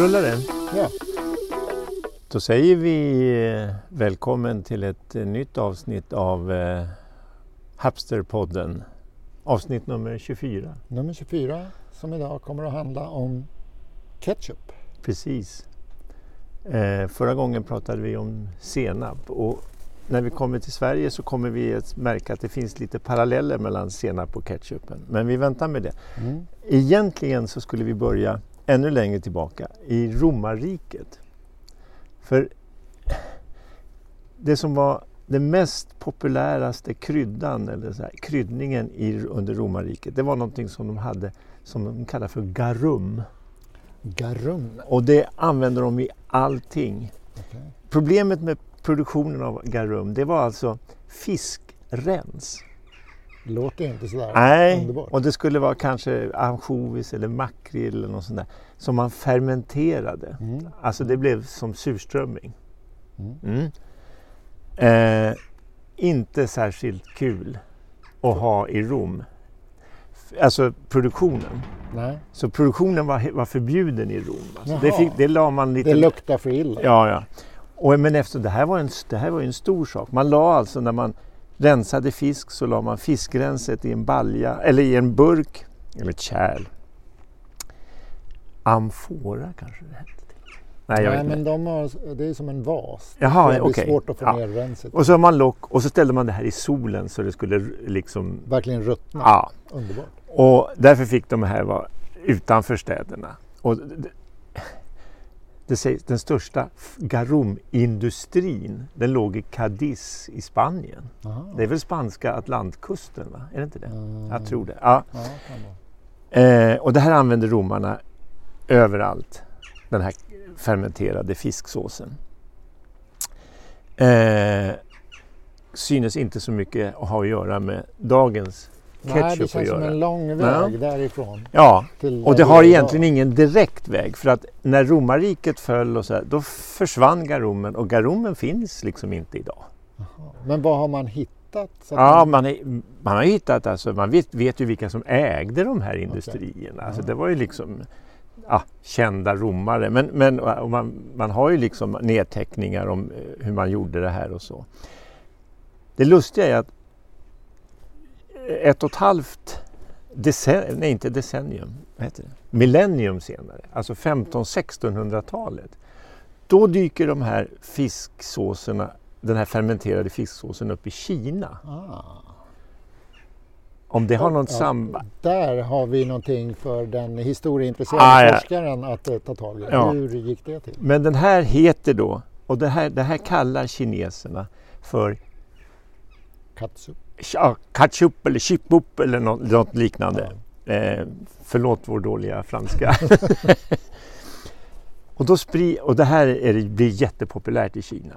rullar den. Ja. Då säger vi eh, välkommen till ett eh, nytt avsnitt av eh, Hapsterpodden. Avsnitt nummer 24. Nummer 24 som idag kommer att handla om ketchup. Precis. Eh, förra gången pratade vi om senap och när vi kommer till Sverige så kommer vi att märka att det finns lite paralleller mellan senap och ketchupen. Men vi väntar med det. Mm. Egentligen så skulle vi börja ännu längre tillbaka i romarriket. För det som var den mest populäraste kryddan eller så här, kryddningen i, under romarriket det var någonting som de hade som de kallar för garum. Garum. Och det använder de i allting. Okej. Problemet med produktionen av garum det var alltså fiskrens. Låter inte sådär Nej, underbart. och det skulle vara kanske ansjovis eller makrill eller något sånt där som man fermenterade. Mm. Alltså det blev som surströmming. Mm. Mm. Eh, inte särskilt kul att ha i Rom. Alltså produktionen. Nej, Så produktionen var, var förbjuden i Rom. Alltså det, fick, det la man lite... det luktar för illa. Ja, ja. Och, men efter, det, här var en, det här var en stor sak. Man la alltså när man rensade fisk så la man fiskrenset i en balja eller i en burk eller ett kärl. Amfora kanske det hette. Nej, jag Nej, men de har, det är som en vas. Jaha, det blir okej. svårt att få Ja. ner renset. Och så har man lock och så ställde man det här i solen så det skulle liksom... Verkligen ruttna. Ja, Underbart. och därför fick de här vara utanför städerna. Och det, sägs, den största garumindustrin den låg i Cadiz i Spanien. Aha. Det är väl spanska Atlantkusten? Va? Är det inte det? Mm. Jag tror det. Ja. Ja. Eh, och det här använde romarna överallt. Den här fermenterade fisksåsen. Eh, synes inte så mycket att ha att göra med dagens Nej, det ketchup att känns som göra. en lång väg därifrån. Ja, och det har egentligen ingen direkt väg för att när romarriket föll och så här, då försvann garumen och garumen finns liksom inte idag. Men vad har man hittat? Ja, man, är, man har hittat, alltså, man vet, vet ju vilka som ägde de här industrierna. Alltså, Ja. det var ju liksom ja, kända romare. Men, men man, man har ju liksom nedteckningar om eh, hur man gjorde det här och så. Det lustiga är att ett och ett halvt decennium, nej inte decennium, vad heter det? millennium senare, alltså 1500-1600-talet. Då dyker de här fisksåserna, den här fermenterade fisksåsen upp i Kina. ah, Om det har något Ja, samband? Där har vi någonting för den historieintresserade Ah, ja. forskaren att eh, ta tag i. Ja. Hur gick det till? Men den här heter då, och det här, det här kallar kineserna för Katsup. Ja, ketchup eller chipup eller något, något liknande. Eh, förlåt vår dåliga franska. och, då spri, och det här är, blir jättepopulärt i Kina.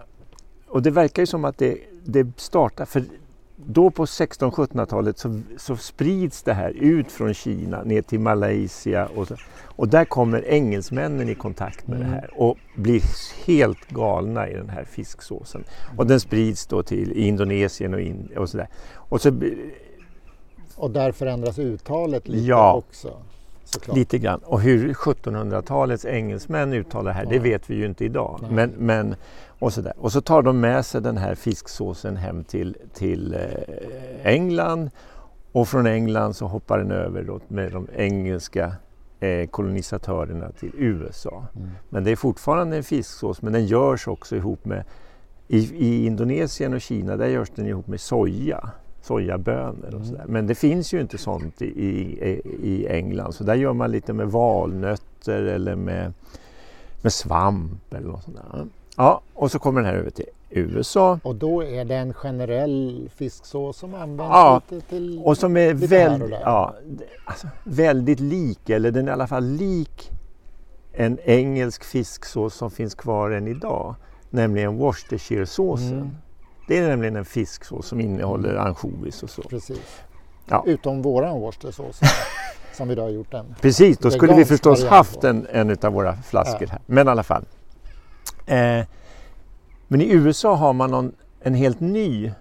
Och det verkar ju som att det, det startar, för då på 1600-1700-talet så, så sprids det här ut från Kina ner till Malaysia och, så, och där kommer engelsmännen i kontakt med Mm. det här och blir helt galna i den här fisksåsen. Och den sprids då till Indonesien och, in, och sådär. Och så Och där förändras uttalet lite Ja. också. Såklart. Lite grann. Och hur 1700-talets engelsmän uttalar det här, det Ja. vet vi ju inte idag. Nej. Men, men, och, sådär. och så tar de med sig den här fisksåsen hem till, till eh, England. Och från England så hoppar den över med de engelska eh, kolonisatörerna till USA. Mm. Men det är fortfarande en fisksås, men den görs också ihop med i, I Indonesien och Kina där görs den ihop med soja, sojabönor och Mm. sådär. Men det finns ju inte sånt i, i, i England så där gör man lite med valnötter eller med, med svamp eller något sånt där. Ja, och så kommer den här över till USA Och då är det en generell fisksås som används Ja, lite till... och som är väldigt, ja, alltså, väldigt lik, eller den är i alla fall lik en engelsk fisksås som finns kvar än idag, nämligen Worcestershiresåsen. Mm. Det är nämligen en fisksås som innehåller ansjovis och så. Precis. Ja. Utom våran Worcestersås som vi då har gjort den. Precis, då skulle vi förstås haft en, en av våra flaskor här. Men i alla fall. Eh, men i USA har man någon, en helt ny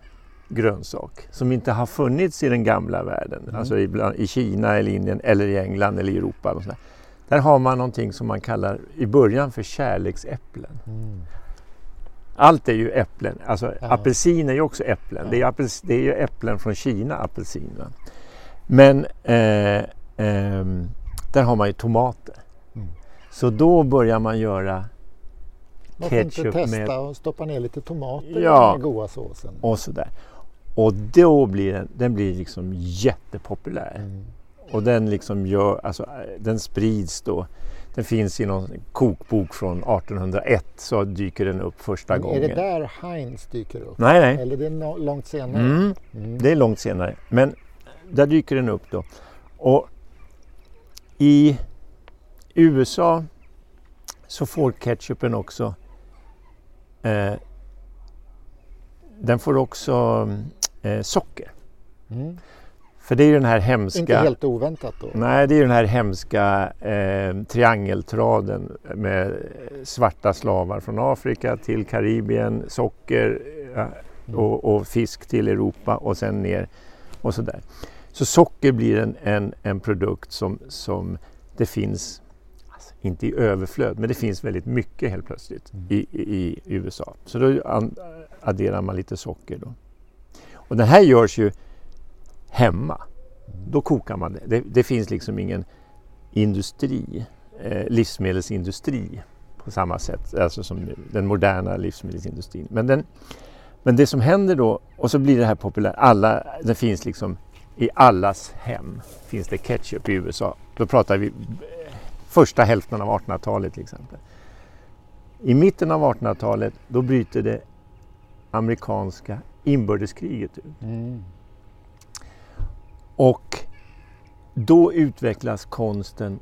grönsak som inte har funnits i den gamla världen. Mm. Alltså i, bland- i Kina eller Indien eller i England eller i Europa. Och sådär, Där har man någonting som man kallar i början för kärleksäpplen. Mm. Allt är ju äpplen. Alltså Ja. apelsin är ju också äpplen. Ja. Det, är apels, det är ju äpplen från Kina, apelsin. Va? Men eh, ehm, där har man ju tomater. Mm. Så då börjar man göra Varför inte ketchup testa med och stoppa ner lite tomater i Ja. den här goda såsen? och sådär. Och då blir den, den blir liksom jättepopulär. Mm. Och den liksom gör, alltså den sprids då. Den finns i någon kokbok från 1801 så dyker den upp första Men är gången. det där Heinz dyker upp? Nej, nej. Eller det är no- långt senare? Mm. Mm. Det är långt senare. Men där dyker den upp då. Och i USA så får ketchupen också eh, den får också eh, socker. Mm. För det är ju den här hemska... Inte helt oväntat då? Nej, det är ju den här hemska eh, triangeltraden med svarta slavar från Afrika till Karibien, socker eh, och, och fisk till Europa och sen ner och sådär. Så socker blir en, en, en produkt som, som det finns, alltså, inte i överflöd, men det finns väldigt mycket helt plötsligt Mm. i, i, USA. Så då an, adderar man lite socker då. Och den här görs ju hemma. Då kokar man det. Det, det finns liksom ingen industri, eh, livsmedelsindustri på samma sätt, alltså som den moderna livsmedelsindustrin. Men, den, men det som händer då, och så blir det här populärt, alla, det finns liksom i allas hem finns det ketchup i USA. Då pratar vi första hälften av 1800-talet till exempel. I mitten av 1800-talet då bryter det amerikanska inbördeskriget ut. Mm. Och då utvecklas konsten,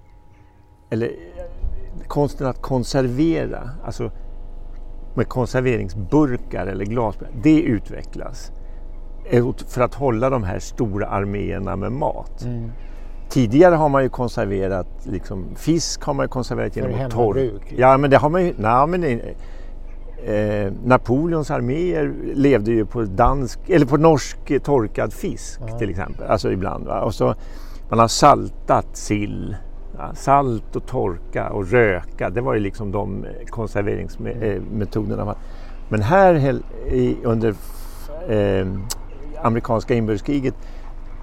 eller konsten att konservera, alltså med konserveringsburkar eller glas, det utvecklas eh, för att hålla de här stora arméerna med mat. Mm. Tidigare har man ju konserverat, liksom, fisk har man ju konserverat genom att torr... hemmabruk? Ja, men det har man ju... Nej, men det, eh, Napoleons arméer levde ju på dansk, eller på norsk eh, torkad fisk Ja. till exempel. Alltså ibland. Va? Och så, man har saltat sill. Ja, salt och torka och röka, det var ju liksom de konserveringsmetoderna. Men här under eh, amerikanska inbördeskriget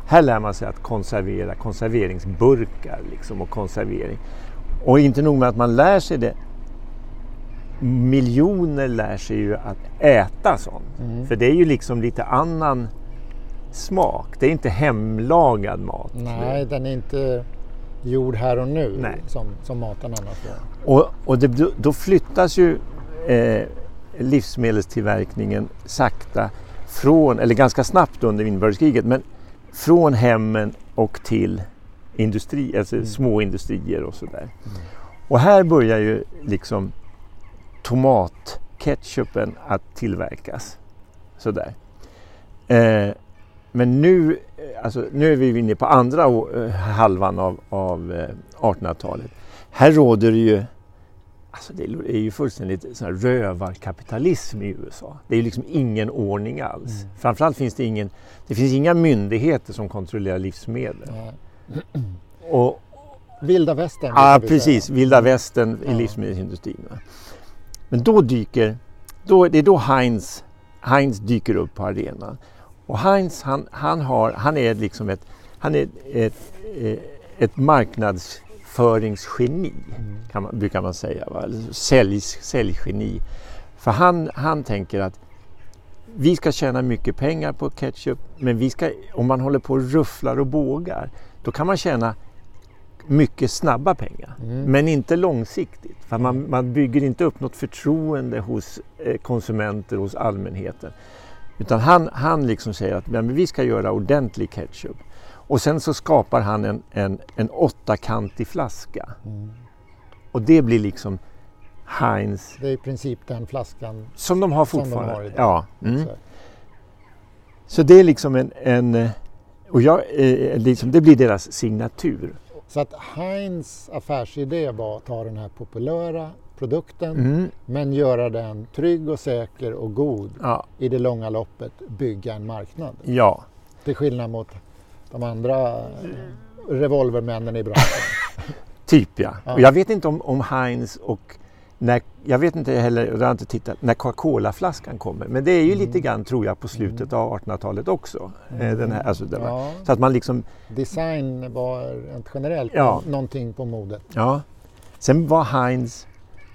här lär man sig att konservera konserveringsburkar liksom, och konservering. Och inte nog med att man lär sig det. Miljoner lär sig ju att äta sånt. Mm. För det är ju liksom lite annan smak. Det är inte hemlagad mat. Nej, den är inte gjord här och nu Nej. som, som maten annars var. Och, och det, då- då flyttas ju eh, livsmedelstillverkningen sakta från, eller ganska snabbt under inbördeskriget, men från hemmen och till industri, alltså Mm. små industrier och sådär. Och här börjar ju liksom tomatketchupen att tillverkas. Sådär. Eh, men nu, eh, alltså, nu är vi inne på andra eh, halvan av, av eh, 1800-talet. Här råder det ju Alltså det är ju fullständigt sån rövarkapitalism i USA. Det är ju liksom ingen ordning alls. Mm. Framförallt finns det ingen, det finns inga myndigheter som kontrollerar livsmedel. Ja. Och, Vilda västern. ja, precis, vilda västern i livsmedelsindustrin. Men då dyker, då, det är då Heinz, Heinz dyker upp på arenan. Och Heinz han, han, har, han är liksom ett, han är ett, eh, ett marknadsföringsgeni Mm. kan man, brukar man säga. Va? Sälj, säljgeni. För han, han tänker att vi ska tjäna mycket pengar på ketchup men vi ska, om man håller på och rufflar och bågar då kan man tjäna mycket snabba pengar. Mm. Men inte långsiktigt. För man, man bygger inte upp något förtroende hos eh, konsumenter, hos allmänheten. Utan han, han liksom säger att "Ja, men vi ska göra ordentlig ketchup. Och sen så skapar han en, en, en åttakantig flaska. Mm. Och det blir liksom Heinz, Det är i princip den flaskan. som de har Som de fortfarande. har ja. Mm. Så. Så det är liksom en, en eh, och jag, eh, liksom, det blir deras signatur. så att Heinz affärsidé var att ta den här populära produkten Mm. men göra den trygg och säker och god Ja, i det långa loppet bygga en marknad. ja. Till skillnad mot de andra eh, revolvermännen i branschen. Typ ja. Ja. Och jag vet inte om, om Heinz och när, jag vet inte heller, och jag har inte tittat, när Coca-Cola-flaskan kommer. Men det är ju Mm. lite grann tror jag på slutet av 1800-talet också. Eh, Den här, alltså, var, Ja, Så att man liksom, design var rent generellt Ja. någonting på modet. ja. Sen var Heinz,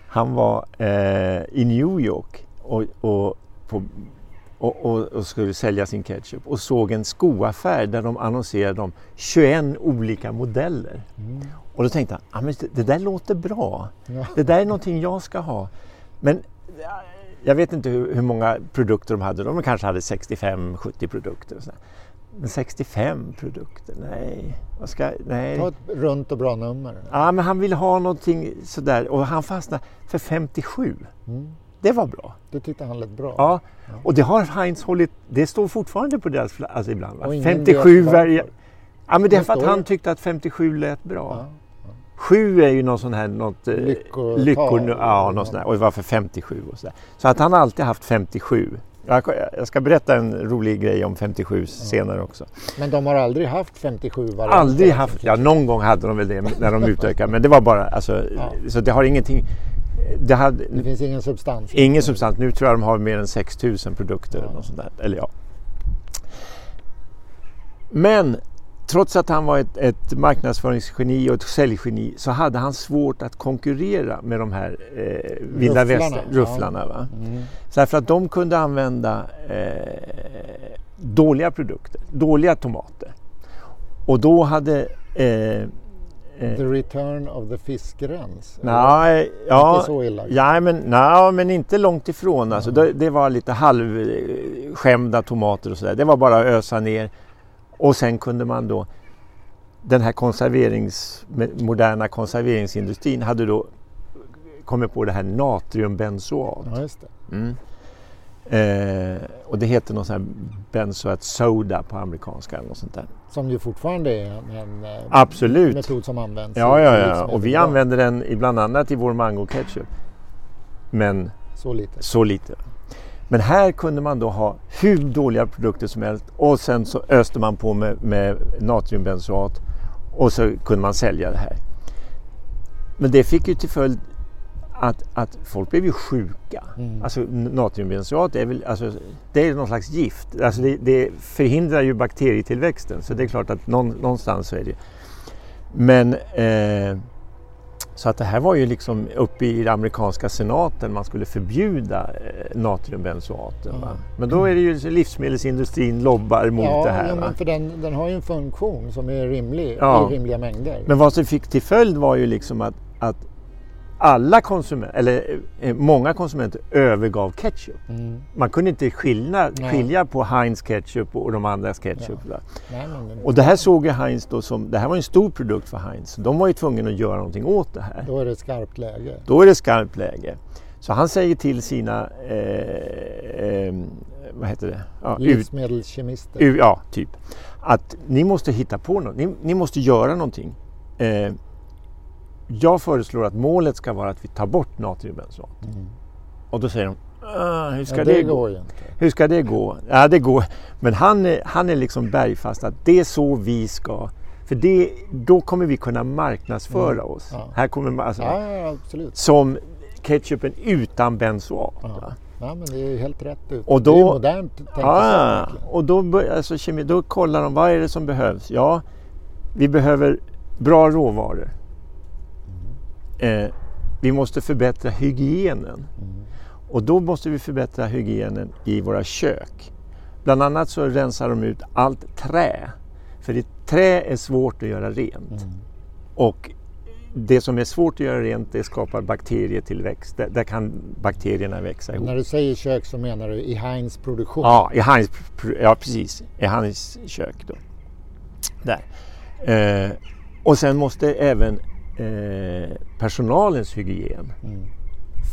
han var eh, i New York och, och, på, och, skulle sälja sin ketchup och såg en skoaffär där de annonserade om 21 olika modeller. Mm. Och då tänkte han, ah, men det, det där låter bra. Ja. Det där är någonting jag ska ha. Men ja, jag vet inte hur, hur många produkter de hade. De kanske hade 65-70 produkter. Och sådär. Men 65 produkter, nej. Vad ska, nej. Ta ett runt och bra nummer. Ja, men han ville ha någonting sådär och han fastnade för 57. Mm. Det var bra. Det tyckte han lät bra. Ja, och det har Heinz hållit, det står fortfarande på deras fla- alltså ibland. Va? Och ingen 57 vet varför. varje... Ja, men det är för att han tyckte att 57 lät bra. Ja. Sju är ju någon sån här, något, eh, Lyckotal. lyckor, ja, något sånt och varför 57 och sådär. Så att han alltid haft 57. Jag, ska berätta en rolig grej om 57 senare också. Men de har aldrig haft 57 varianter? Aldrig haft, ja någon gång hade de väl det när de utökade men det var bara, alltså, Ja. så det har ingenting, det Det hade finns ingen substans? ingen substans. Nu tror jag de har mer än 6000 produkter Ja. eller något sånt där. Eller ja. Men trots att han var ett, ett marknadsföringsgeni och ett säljgeni så hade han svårt att konkurrera med de här eh, vilda Rufflarna, västern, ja. Mm. Så därför att de kunde använda eh, dåliga produkter, dåliga tomater. Och då hade... Eh, The return of the fiskrens? nej, ja, Inte så illa? ja, men, nej, men inte långt ifrån. Alltså, det, det var lite halvskämda tomater och sådär. Det var bara att ösa ner. Och sen kunde man då... Den här konserverings, moderna konserveringsindustrin hade då kommit på det här natriumbenzoat. Ja, just det. Mm. Eh, och det heter någon sån här benzoat soda på amerikanska eller något sånt där. Som ju fortfarande är en, eh, Absolut. metod som används Ja, ja, ja. Och vi använder den i bland annat i vår mango ketchup. Men Så lite. så lite. Men här kunde man då ha hur dåliga produkter som helst och sen så öste man på med, med natriumbenzoat och så kunde man sälja det här. Men det fick ju till följd att, att folk blev ju sjuka. Mm. Alltså natriumbenzoat är väl alltså, det är någon slags gift. Alltså det, det förhindrar ju bakterietillväxten så det är klart att någon, någonstans så är det. Men eh, så att det här var ju liksom uppe i den amerikanska senaten man skulle förbjuda eh, natriumbenzoaten. Ja. Men då är det ju livsmedelsindustrin lobbar mot ja, det här. ja, men för den, den har ju en funktion som är rimlig Ja. i rimliga mängder. Men vad som fick till följd var ju liksom att, att alla konsumenter, eller eh, många konsumenter övergav ketchup. Mm. Man kunde inte skilja, skilja på Heinz ketchup och de andras ketchup. Nej, den- Och det här såg ju Heinz då som, det här var en stor produkt för Heinz. De var ju tvungna att göra någonting åt det här. Då är det skarpt läge. Då är det skarpt läge. Så han säger till sina, eh, eh, vad heter det? Ja, Livsmedelskemister. ja, typ. Att ni måste hitta på något, ni, ni måste göra någonting. Eh, jag föreslår att målet ska vara att vi tar bort natriumbenzoat. Mm. Och då säger de, "Ah, hur ska Ja, det, det gå? Hur ska det gå? Ja, det går. Men han är, han är liksom bergfast att det är så vi ska. För det, då kommer vi kunna marknadsföra Mm. oss. Ja. Här kommer man, alltså, Ja, ja. Som ketchupen utan benzoat. Ja. Ja, men det är helt rätt ut. Och det är då- modernt tänkt Ah, och då, bör- alltså, kemi, då kollar de vad är det som behövs. Ja, vi behöver bra råvaror. Eh, vi måste förbättra hygienen. Mm. Och då måste vi förbättra hygienen i våra kök. Bland annat så rensar de ut allt trä. För det, trä är svårt att göra rent. Mm. Och det som är svårt att göra rent det skapar bakterietillväxt. Där, där kan bakterierna växa ihop. När du säger kök så menar du i Heinz produktion? Ja, i Heinz, ja precis. I Heinz kök då. Där. Eh, och sen måste även eh, personalens hygien Mm.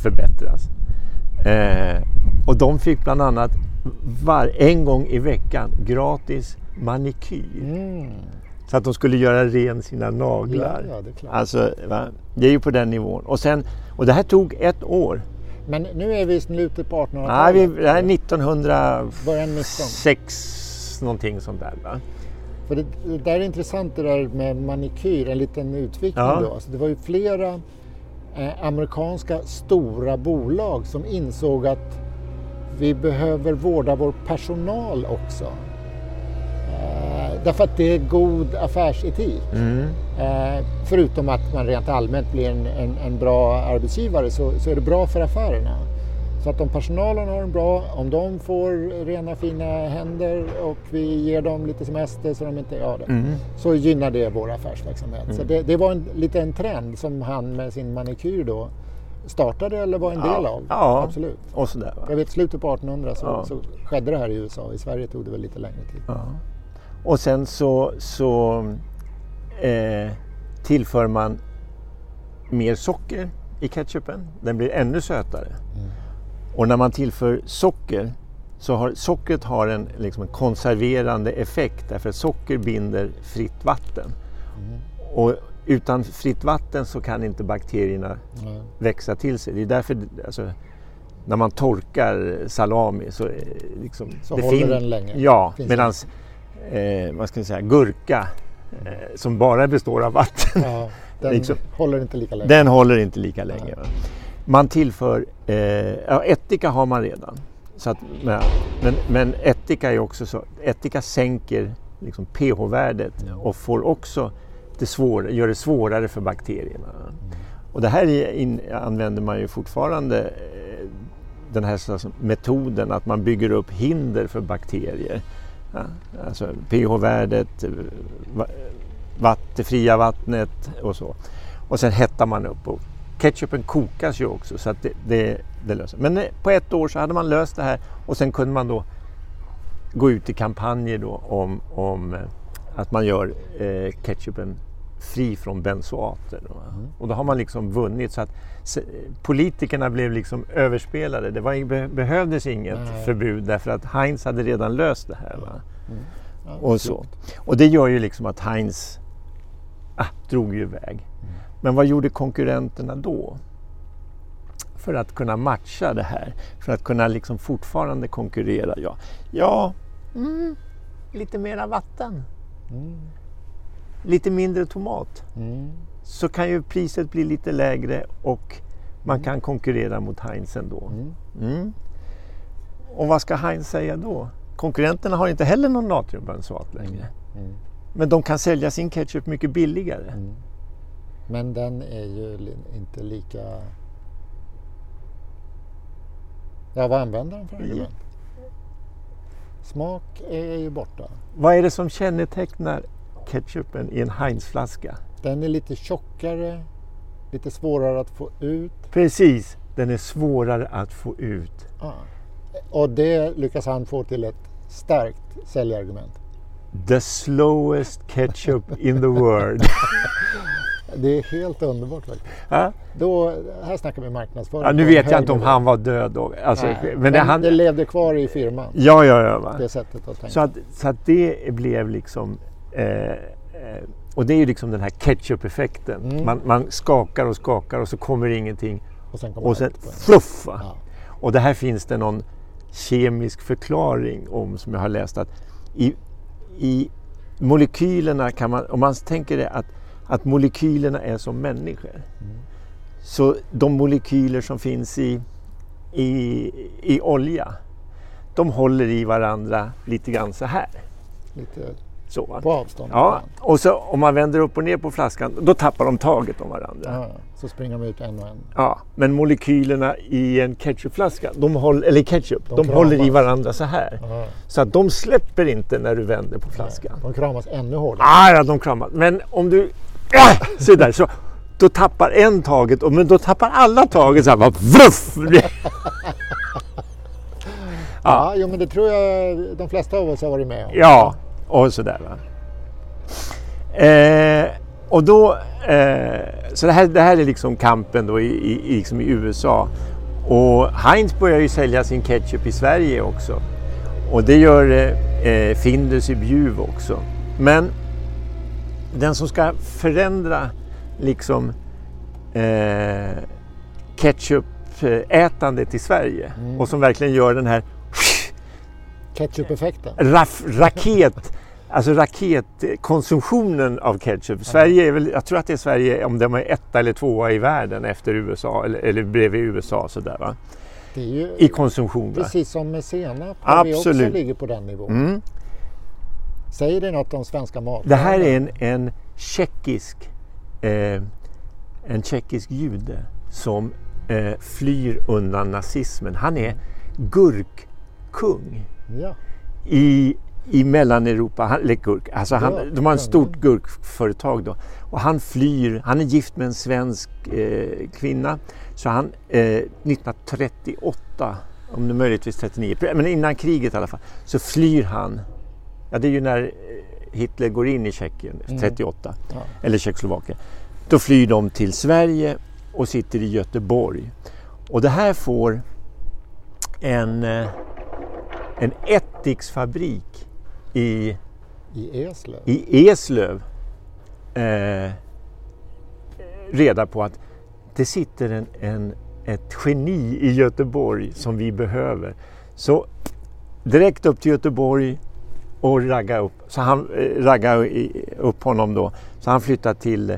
förbättras. Eh, och de fick bland annat var, en gång i veckan gratis manikyr. Mm. Så att de skulle göra ren sina naglar. ja, det är. Alltså, det är ju på den nivån. Och, sen, och det här tog ett år. Men nu är vi i slutet på 1800-talet. Nej, vi, det här är 1906 Början 19. någonting sånt där. Va? För det, det där är intressant det där med manikyr, en liten utvikning Ja. då. Alltså det var ju flera eh, amerikanska stora bolag som insåg att vi behöver vårda vår personal också. Eh, därför att det är god affärsetik. Mm. Eh, förutom att man rent allmänt blir en, en, en bra arbetsgivare så, så är det bra för affärerna. Så att om personalen har en bra, om de får rena fina händer och vi ger dem lite semester så de inte gör det, Mm. så gynnar det vår affärsverksamhet. Så det, det var en, lite en trend som han med sin manikyr då startade eller var en Ja. del av. Ja. Absolut. Och sådär va. Jag vet slutet på 1800 så, Ja. så skedde det här i USA. I Sverige tog det väl lite längre tid. Och sen så, så eh, tillför man mer socker i ketchupen. Den blir ännu sötare. Och när man tillför socker så har sockret har en, liksom en konserverande effekt därför att socker binder fritt vatten. Och utan fritt vatten så kan inte bakterierna Ja. växa till sig. Det är därför alltså, när man torkar salami så, är liksom, Så det håller den länge. Ja, medan eh, vad ska jag säga, gurka eh, som bara består av vatten, Ja, den Liksom. håller inte lika länge. den håller inte lika länge. Va? Man tillför, eh, ja, ättika har man redan. Så att, men, men, ättika är också så, ättika sänker liksom pH-värdet och får också det svår, gör det svårare för bakterierna. Och det här är in, använder man ju fortfarande eh, den här metoden att man bygger upp hinder för bakterier. Ja, alltså pH-värdet, eh, va- vatt, det fria vattnet och så. Och sen hettar man upp. Och ketchupen kokas ju också så att det, det, det löser. Men eh, på ett år så hade man löst det här och sen kunde man då gå ut i kampanjer då om, om eh, att man gör eh, ketchupen fri från benzoater. Då. Och då har man liksom vunnit så att se- politikerna blev liksom överspelade. Det var, be, behövdes inget Nej. förbud därför att Heinz hade redan löst det här. Va? Ja, Och, så. och det gör ju liksom att Heinz ah, drog ju iväg. Men vad gjorde konkurrenterna då? För att kunna matcha det här, för att kunna liksom fortfarande konkurrera. Ja, ja mm, lite mera vatten, Mm. lite mindre tomat. Mm. Så kan ju priset bli lite lägre och man kan konkurrera mot Heinz ändå. Mm. Mm. Och vad ska Heinz säga då? Konkurrenterna har inte heller någon natriumbenzoat längre. Mm. Men de kan sälja sin ketchup mycket billigare. Mm. Men den är ju inte lika... Ja, vad använder den för argument? Smak är ju borta. Vad är det som kännetecknar ketchupen i en Heinz-flaska? Den är lite tjockare, lite svårare att få ut. Precis, den är svårare att få ut. Ah. Och det lyckas han få till ett starkt säljargument. The slowest ketchup in the world. Det är helt underbart faktiskt. ja? Då, här snackar vi marknadsföring. Ja, nu vet jag inte om han var död då. Alltså, Nej, men men det, han, det levde kvar i firman, ja, ja, ja. Va? det sättet att tänka. Så att, så att det blev liksom... Eh, eh, och det är ju liksom den här ketchup-effekten. Mm. Man, man skakar och skakar och så kommer ingenting och sen och sen fluff! Ja. Och det här finns det någon kemisk förklaring om som jag har läst att i, i molekylerna kan man, om man tänker det att, att molekylerna är som människor. Så de molekyler som finns i, i, i olja, de håller i varandra lite grann så här. Lite Så, på avstånd. Ja, och så om man vänder upp och ner på flaskan, då tappar de taget om varandra. Ja, så springer de ut en och en. Ja, men molekylerna i en ketchupflaska, de håller, eller ketchup, de, De håller i varandra så här. Ja, Så att de släpper inte när du vänder på flaskan. de kramas ännu hårdare. Ah, ja, de kramas. Men om du... Ah, så där, så, då tappar en taget, och, men då tappar alla taget så här. Bara, vruff! Ja, jo, men det tror jag de flesta av oss har varit med om. Ja, och sådär va. Eh, och då, eh, så det här, det här är liksom kampen då i, i, i- liksom i USA. Och Heinz börjar ju sälja sin ketchup i Sverige också. Och det gör eh, eh, Findus i Bjuv också. Men den som ska förändra liksom eh, ketchupätandet i Sverige och som verkligen gör den här Ketchup-effekten. raket Alltså raketkonsumtionen av ketchup. Sverige är väl, jag tror att det är Sverige, om de är etta eller tvåa i världen efter USA eller, eller bredvid USA sådär va. Det är ju I konsumtion precis som med senap, där vi också Absolut. ligger på den nivån. Mm. Säger det något om svenska mat? Det här är en, en tjeckisk eh, en tjeckisk jude som eh, flyr undan nazismen. Han är gurkkung Ja, i, i Mellaneuropa. Han, eller gurk, alltså han, Ja, de har ett stort gurkföretag då. Och han flyr, han är gift med en svensk eh, kvinna. Så han eh, 1938, om det möjligtvis 39, men innan kriget i alla fall, så flyr han. Ja, det är ju när eh, Hitler går in i Tjeckien, Mm. 38, Ja. eller Tjeckoslovakien. Då flyr de till Sverige och sitter i Göteborg. Och det här får en, eh, en ättiksfabrik i, i Eslöv. i Eslöv eh, reda på att det sitter en, en, ett geni i Göteborg som vi behöver. Så direkt upp till Göteborg och ragga upp, så han, eh, ragga i- upp honom då. Så han flyttar till,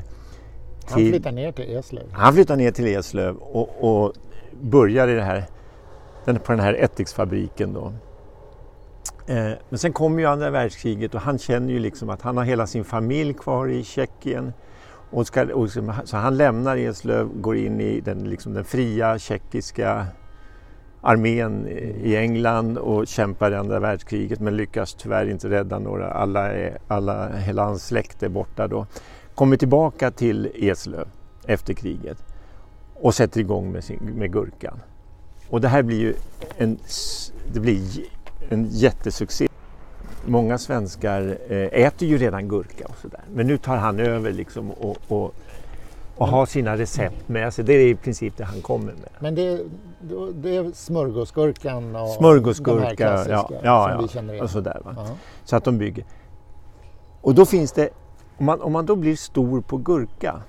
Han till flyttar ner till Eslöv. han flyttar ner till Eslöv och, och börjar i det här, den, på den här ättiksfabriken då. Eh, men sen kommer ju andra världskriget och han känner ju liksom att han har hela sin familj kvar i Tjeckien. Och ska, och så, så han lämnar Eslöv, går in i den, liksom den fria tjeckiska armén i England och kämpar i andra världskriget men lyckas tyvärr inte rädda några. Alla, är, alla, hela hans släkt är borta då. Kommer tillbaka till Eslöv efter kriget och sätter igång med, sin, med gurkan. Och det här blir ju en, det blir en jättesuccé. Många svenskar eh, äter ju redan gurka och sådär. Men nu tar han över liksom och, och, och har sina recept med sig. Det är i princip det han kommer med. Men det, det är smörgåsgurkan och de här Smörgåsgurka, klassiska ja, ja, som ja, vi känner igen. och sådär. Va? Ja. Så att de bygger. Och då finns det, om man, om man då blir stor på gurka,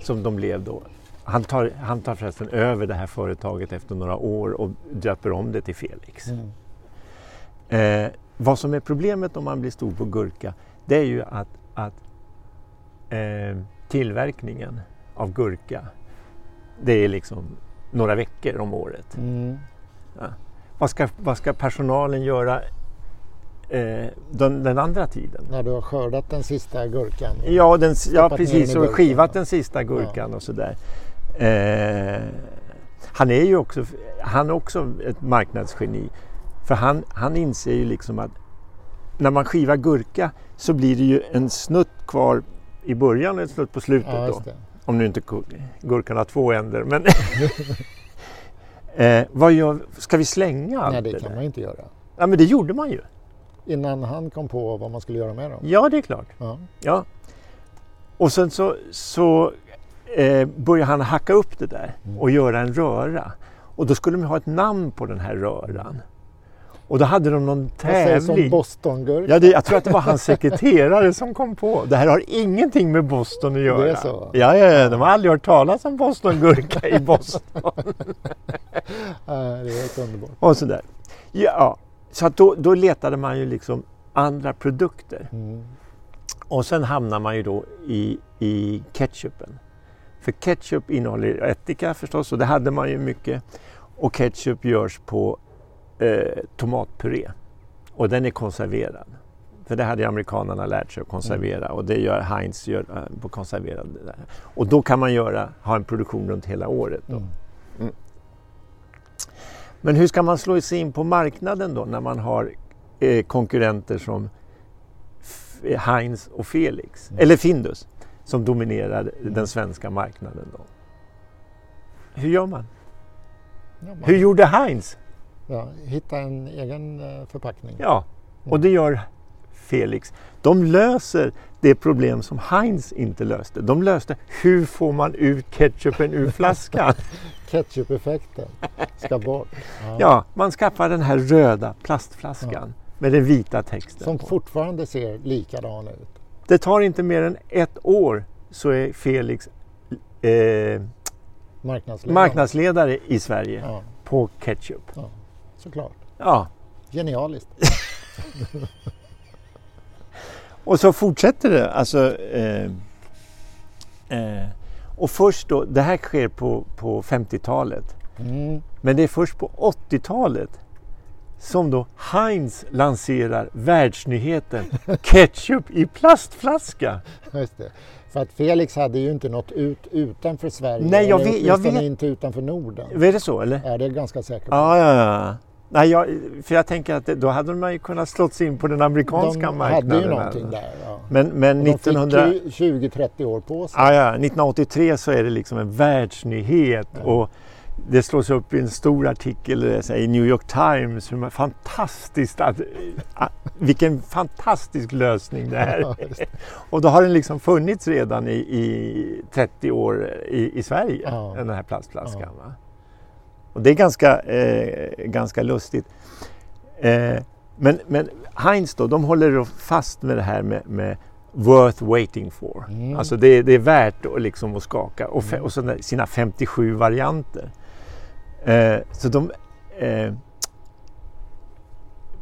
som de blev då. Han tar, han tar förresten över det här företaget efter några år och döper om det till Felix. Mm. Eh, vad som är problemet om man blir stor på gurka, det är ju att, att eh, tillverkningen av gurka, det är liksom några veckor om året. Mm. Vad ska, vad ska personalen göra eh, den, den andra tiden? När du har skördat den sista gurkan. Ja, den, ja precis. Och skivat ja. den sista gurkan och sådär. Eh, han är ju också, han är också ett marknadsgeni. För han, han inser ju liksom att när man skivar gurka så blir det ju en snutt kvar i början och en snutt på slutet. Ja, då. Om nu inte gu- gurkan har två änder. Men eh, vad gör, ska vi slänga allt Nej, det det kan där? man inte göra. Ja, men det gjorde man ju. Innan han kom på vad man skulle göra med dem. Ja, det är klart. Ja. Ja. Och sen så, så eh, börjar han hacka upp det där Mm. och göra en röra. Och då skulle de ha ett namn på den här röran. Och då hade de någon tävling. bostongurka? Ja, det, jag tror att det var hans sekreterare som kom på. Det här har ingenting med Boston att göra. Det är så? Ja, ja, ja, de har aldrig hört talas om Bostongurka i Boston. Ja, det är helt underbart. och sådär. Ja, så att då, då letade man ju liksom andra produkter. Mm. Och sen hamnar man ju då i, i ketchupen. För ketchup innehåller ättika förstås och det hade man ju mycket. Och ketchup görs på eh, tomatpuré. Och den är konserverad. För det hade amerikanerna lärt sig att konservera och det gör Heinz gör, eh, på konserverad. Och då kan man göra, ha en produktion runt hela året. Då. Mm. Men hur ska man slå sig in på marknaden då när man har eh, konkurrenter som Heinz och Felix, Mm. eller Findus, som dominerar den svenska marknaden. Då. Hur gör man? Ja, man, Hur gjorde Heinz? Ja, hitta en egen eh, förpackning. Ja, och det gör Felix. De löser det problem som Heinz inte löste. De löste hur får man ut ketchupen ur flaskan? Ketchup-effekten ska bort. Ja. Ja, man skaffar den här röda plastflaskan med den vita texten. Som på. fortfarande ser likadan ut. Det tar inte mer än ett år så är Felix eh, Marknadsledande. marknadsledare i Sverige Ja, på ketchup. Såklart. Ja, Genialiskt. och så fortsätter det. Alltså, eh, eh, och först då, det här sker på, på 50-talet. Mm. Men det är först på 80-talet som då Heinz lanserar världsnyheten ketchup i plastflaska. Just det. För att Felix hade ju inte nått ut utanför Sverige. Nej, jag vet- jag vet. inte utanför Norden. Är det så eller? Ja, det är jag ganska säker på. Ja, ja, ja. Nej, jag, för jag tänker att det, då hade man ju kunnat slå sig in på den amerikanska De marknaden. hade ju någonting där. Ja. Men, men de 1900... fick ju 20-30 år på sig. Ja, ja, 1983 så är det liksom en världsnyhet Ja. och det slås upp i en stor artikel eh, i New York Times hur fantastiskt att, ah, vilken fantastisk lösning det Ja, är. Och då har den liksom funnits redan i, i 30 år i, i Sverige, Ja. den här plastflaskan. Va? Och det är ganska, eh, ganska lustigt. Eh, men, men Heinz då, de håller fast med det här med, med worth waiting for. Mm. Alltså det, det är värt att, liksom att skaka. Och, fe, och sina 57 varianter. Eh, så de... Eh,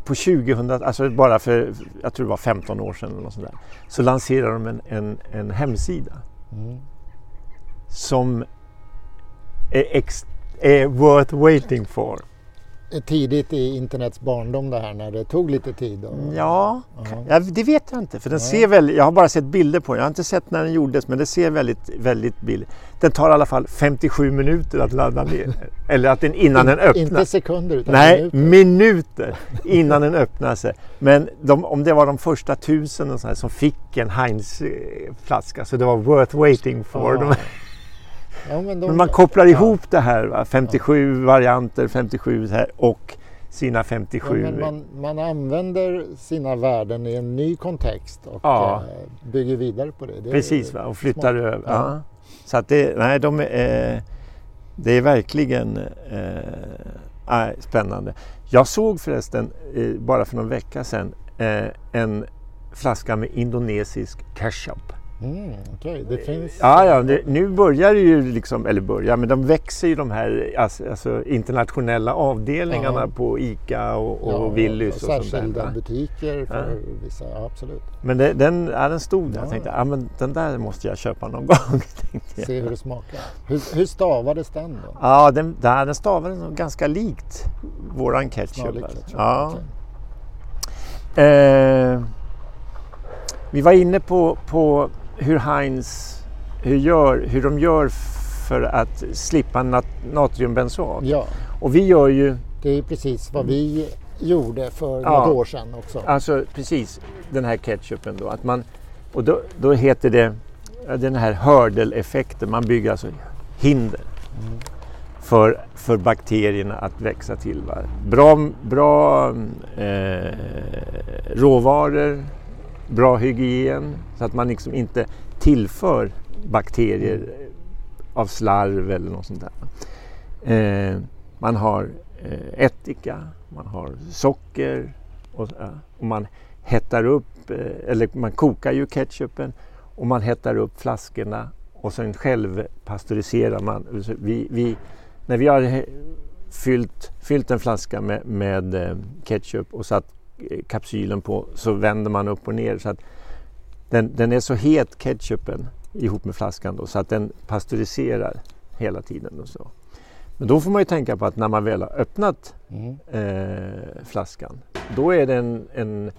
på 2000, alltså bara för, jag tror det var 15 år sedan eller något sånt där, så lanserade de en, en, en hemsida Mm. som är, ex, är worth waiting for. Tidigt i internets barndom det här när det tog lite tid. Och... Ja, Ja. ja, det vet jag inte. För den ser väldigt, jag har bara sett bilder på den. Jag har inte sett när den gjordes men det ser väldigt, väldigt billigt. Den tar i alla fall 57 minuter att ladda ner. Eller att den innan den öppnar. Inte sekunder utan Nej, minuter. minuter innan den öppnar sig. Men de, om det var de första tusen och så här, som fick en Heinz-flaska så det var worth waiting for. Ja. De, Ja, men, de... men man kopplar Ja. ihop det här, va? 57 varianter, 57 så här, och sina Ja, 57. men man, man använder sina värden i en ny kontext och Ja. eh, bygger vidare på det. det Precis, va? och flyttar smart. över. Ja. Ja. Så att det, nej, de är, eh, det är verkligen eh, spännande. Jag såg förresten, eh, bara för någon vecka sedan, eh, en flaska med indonesisk ketchup. Mm, Okej, det finns... Ja, ja det, nu börjar det ju liksom, eller börjar, men de växer ju de här alltså, internationella avdelningarna Ja. på ICA och, och Ja, Willys och sånt där. Särskilda va? butiker för Ja. vissa, ja, absolut. Men det, den, ja, den stod där. Ja. Jag tänkte, ja, men den där måste jag köpa någon gång. Se hur det smakar. Hur, hur stavades den då? Ja, den, där, den stavades nog ganska likt våran ketchup. Ketchup, Ja. okej. Eh, vi var inne på, på hur Heinz hur, gör, hur de gör för att slippa nat, natriumbenzoat. Ja, Och vi gör ju, det är precis vad vi gjorde för Ja. något år sedan också. alltså precis den här ketchupen då. Att man, och då, då heter det den här hördeleffekten. Man bygger alltså hinder. Mm. för, för bakterierna att växa till. Va? Bra, bra eh, råvaror, bra hygien så att man liksom inte tillför bakterier av slarv eller något sånt där. Eh, man har eh, ättika, man har socker och, och man hettar upp, eh, eller man kokar ju ketchupen och man hettar upp flaskorna och sen självpasteuriserar man. Vi, vi, när vi har fyllt, fyllt en flaska med, med eh, ketchup och satt kapsylen på så vänder man upp och ner så att den, den är så het ketchupen ihop med flaskan då, så att den pasteuriserar hela tiden. Och så. Men då får man ju tänka på att när man väl har öppnat Mm. eh, flaskan. Då är det en, en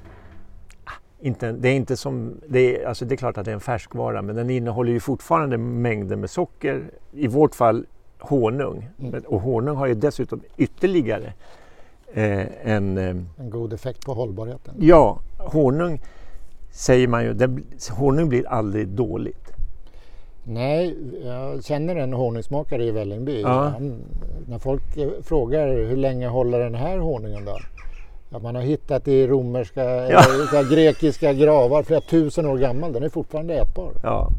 ah, inte, det är inte som, det är, alltså det är klart att det är en färskvara men den innehåller ju fortfarande mängder med socker. I vårt fall honung. Mm. Och honung har ju dessutom ytterligare eh, en, eh, En god effekt på hållbarheten. ja, honung säger man ju, den, honung blir aldrig dåligt. Nej, jag känner en honungsmakare i Vällingby. Ja. Han, när folk frågar hur länge håller den här honungen då? Ja, man har hittat i romerska, eller så här grekiska gravar flera tusen år gammal. Den är fortfarande ätbar. Ja,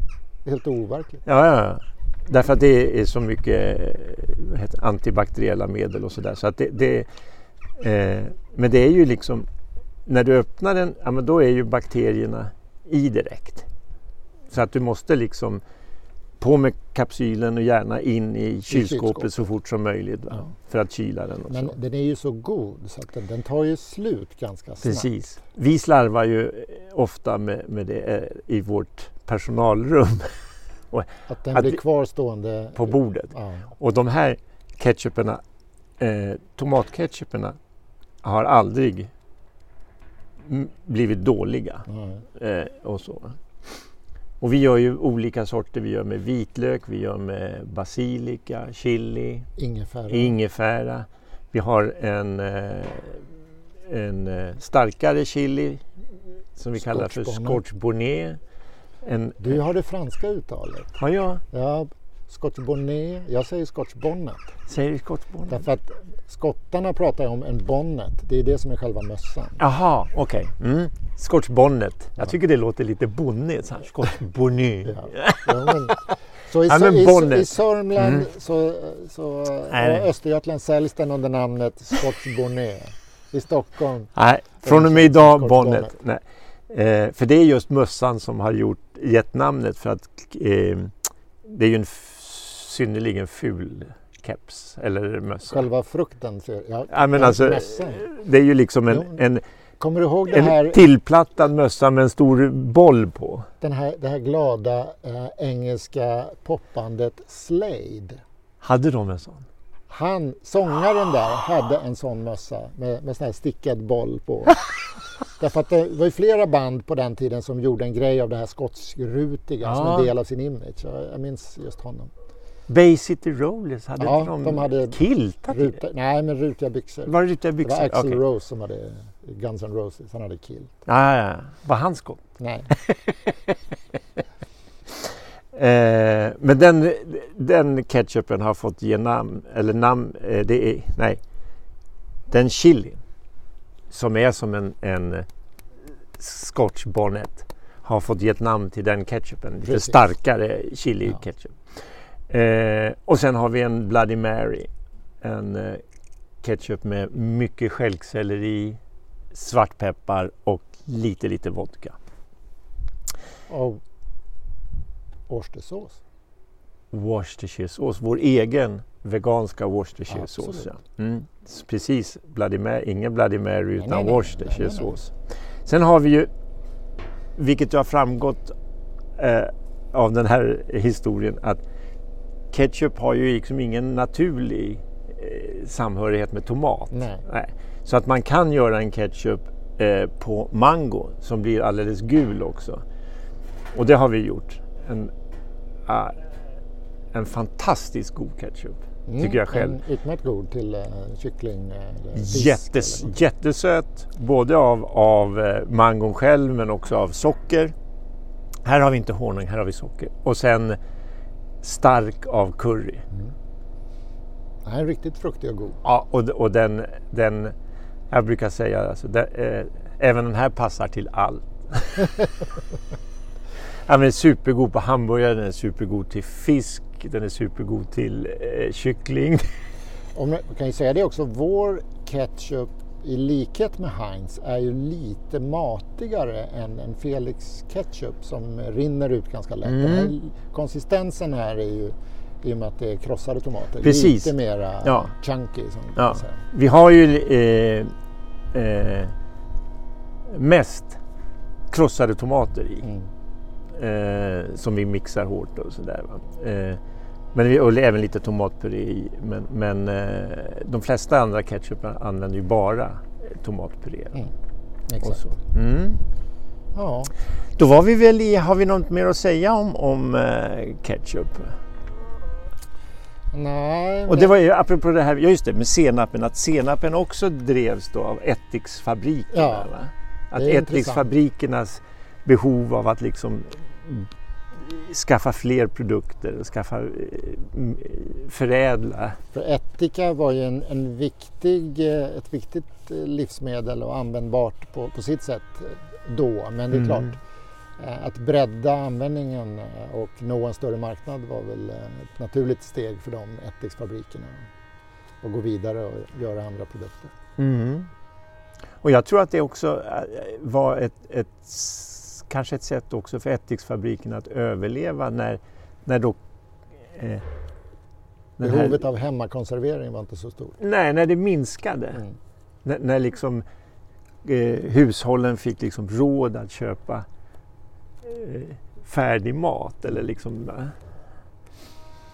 Helt overkligt. Ja, ja, ja. Därför att det är så mycket eh, antibakteriella medel och sådär. Så att det, det, eh, men det är ju liksom, när du öppnar den, ja, men då är ju bakterierna i direkt. Så att du måste liksom på med kapsylen och gärna in i kylskåpet, kylskåpet. så fort som möjligt? Ja. för att kyla den. Och Men den är ju så god så att den, den tar ju slut ganska snabbt. Precis. Vi slarvar ju ofta med, med det eh, i vårt personalrum Att den Att blir kvar stående. på bordet. Ja. Och de här ketchuperna, eh, tomatketchuperna, har aldrig blivit dåliga. Eh, och, så. och vi gör ju olika sorter. Vi gör med vitlök, vi gör med basilika, chili, Ingefära. ingefära. Vi har en, eh, en eh, starkare chili som vi kallar för Scotch bonnet. En, Du har det franska uttalet. ja, jag Ja, Scotch bonnet. Jag säger Scotch bonnet. säger scotch bonnet. Därför att skottarna pratar om en bonnet. Det är det som är själva mössan. Jaha, okej. Mm. Scotch bonnet. Jag tycker det låter lite bonnigt. Scotch bonnet. Ja. Ja, men, så i, Ja, men i, bonnet. i Sörmland Mm. så, så Nej. och Östergötland säljs den under namnet Scotch bonnet. I Stockholm. Nej, från och med idag Scotch bonnet. Nej. Eh, för det är just mössan som har gjort, gett namnet för att eh, det är ju en synnerligen ful keps eller mössa. Själva frukten. Ser, ja, Ja, men alltså, det är ju liksom en, en, Kommer du ihåg det en här, tillplattad mössa med en stor boll på. den här, det här glada eh, engelska popbandet Slade? Hade de en sån? Han, sångaren där, hade en sån mössa med, med sån här stickad boll på. Därför att det var ju flera band på den tiden som gjorde en grej av det här skottskrutiga som Ja. en del av sin image. Jag, jag minns just honom. Bay City Rollers, hade Ja, inte de, de hade kiltat i det? Ruta, nej, men rutiga byxor. Var det rutiga Det byxor? var Axl Okej. Rose som hade Guns N' Roses. Han hade kill. Ja, ja, ja. Var han skott? Nej, Eh, men den, den ketchupen har fått ge namn, eller namn, eh, det är, nej, den chili som är som en, en eh, scotch bonnet har fått ge ett namn till den ketchupen, lite Precis. starkare chili Ja. ketchup. Eh, och sen har vi en Bloody Mary, en eh, ketchup med mycket stjälkselleri, svartpeppar och lite lite vodka. och Worcestersås. Worcestershiresås, vår egen veganska Worcestershiresås. Ja. Mm. Precis, Bloody Mary, ingen Bloody Mary utan nej, nej, Worcestershiresås. Sen har vi ju, vilket har framgått eh, av den här historien, att ketchup har ju liksom ingen naturlig eh, samhörighet med tomat. Nej. Så att man kan göra en ketchup eh, på mango som blir alldeles gul också. Och det har vi gjort. En, ah, en fantastiskt god ketchup. Tycker jag själv. Utmärkt god till uh, kyckling eh, eller fisk. Jättes, eller- jättesöt, både av, av eh, mangon själv men också av socker. Här har vi inte honung, här har vi socker. Och sen stark av curry. Nej, riktigt fruktig och god. Ja, och, och den, den, jag brukar säga, alltså, den, eh, även den här passar till allt. ja, men supergod på hamburgare, den är supergod till fisk, den är supergod till eh, kyckling. Om, kan ju säga det också, vår ketchup i likhet med Heinz är ju lite matigare än en Felix ketchup som rinner ut ganska lätt. Mm. Här, konsistensen här är ju i och med att det är krossade tomater Precis. lite mera Ja. chunky som Ja. Vi har ju eh, eh, mest krossade tomater i. Mm. eh, som vi mixar hårt och sådär. Men vi och även lite tomatpuré i. Men, men eh, de flesta andra ketchup använder ju bara tomatpuré. Mm. Och Exakt. så. Mm. Ja. Då var vi väl i, har vi något mer att säga om, om eh, ketchup? Nej, Och det var ju apropå det här, ja just det, med senapen, att senapen också drevs då av ättiksfabrikerna. Ja? Att ättiksfabrikernas behov av att liksom skaffa fler produkter skaffa, eh, förädla. För ättika var ju en, en viktig, eh, ett viktigt eh, livsmedel och användbart på, på sitt sätt då. Men det är Mm. klart, att bredda användningen och nå en större marknad var väl ett naturligt steg för de ättiksfabrikerna. Och gå vidare och göra andra produkter. Mm. Och jag tror att det också var ett, ett, kanske ett sätt också för ättiksfabriken att överleva när, när då eh, den här- Behovet av hemmakonservering var inte så stort. Nej, när det minskade. Mm. När, när liksom eh, hushållen fick liksom råd att köpa eh, färdig mat. Eller liksom,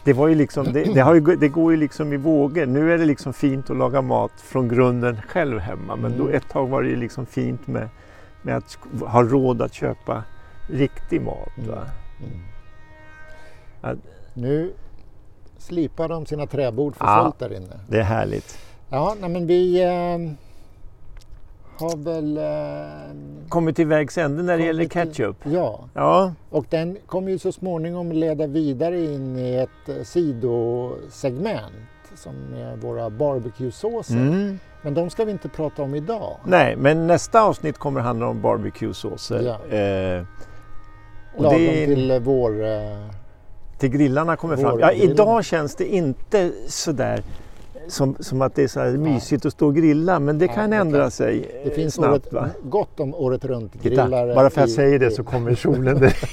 det, var ju liksom, det, det, ju, det går ju liksom i vågor. Nu är det liksom fint att laga mat från grunden själv hemma. Men då Mm. ett tag var det ju liksom fint med, med att ha råd att köpa riktig mat. Va? Mm. Ja. Nu slipar de sina träbord för Ja. fullt där inne. Det är härligt. Ja, nej, men vi eh, har väl... Eh, Kommit till vägs ände när det gäller kommit till- ketchup. Ja, Ja, och den kommer ju så småningom leda vidare in i ett eh, sidosegment som är våra barbecue-såser. mm. Men de ska vi inte prata om idag. Nej, men nästa avsnitt kommer handla om barbecue-såser. Ja. Eh, och Lagom det är, till... till vår... Eh, grillarna kommer fram. Ja, idag känns det inte sådär som, som att det är så här mysigt att stå och grilla, men det Ja, kan ändra kan- sig det eh, finns snabbt. året, gott om året runt Titta, grillar. bara för att jag säger det så kommer solen där.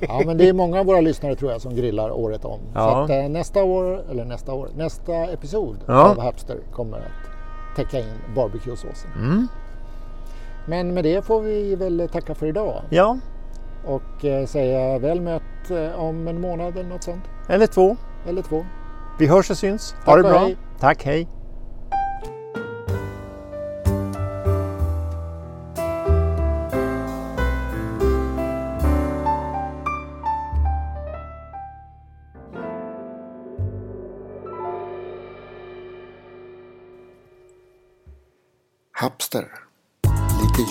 Ja, men det är många av våra lyssnare tror jag som grillar året om. Så Ja. att, eh, nästa år, eller nästa år, nästa episod Ja. av Hapster kommer täcka in barbecue-såsen. Mm. Men med det får vi väl tacka för idag Ja, och eh, säga väl mött eh, om en månad eller något sånt. eller två. Eller två. Vi hörs och syns. Tack ha det och bra. hej. Tack, hej.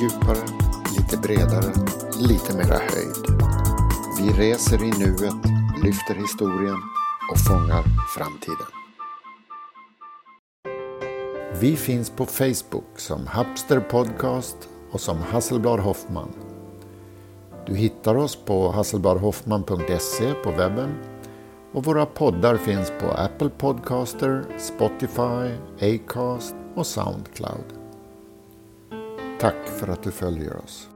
Djupare, lite bredare, lite mera höjd. Vi reser i nuet, lyfter historien och fångar framtiden. Vi finns på Facebook som Hapster Podcast och som Hasselblad Hoffman. Du hittar oss på hasselbladhoffman.se på webben och våra poddar finns på Apple Podcaster, Spotify, Acast och Soundcloud. Tack för att du följer oss.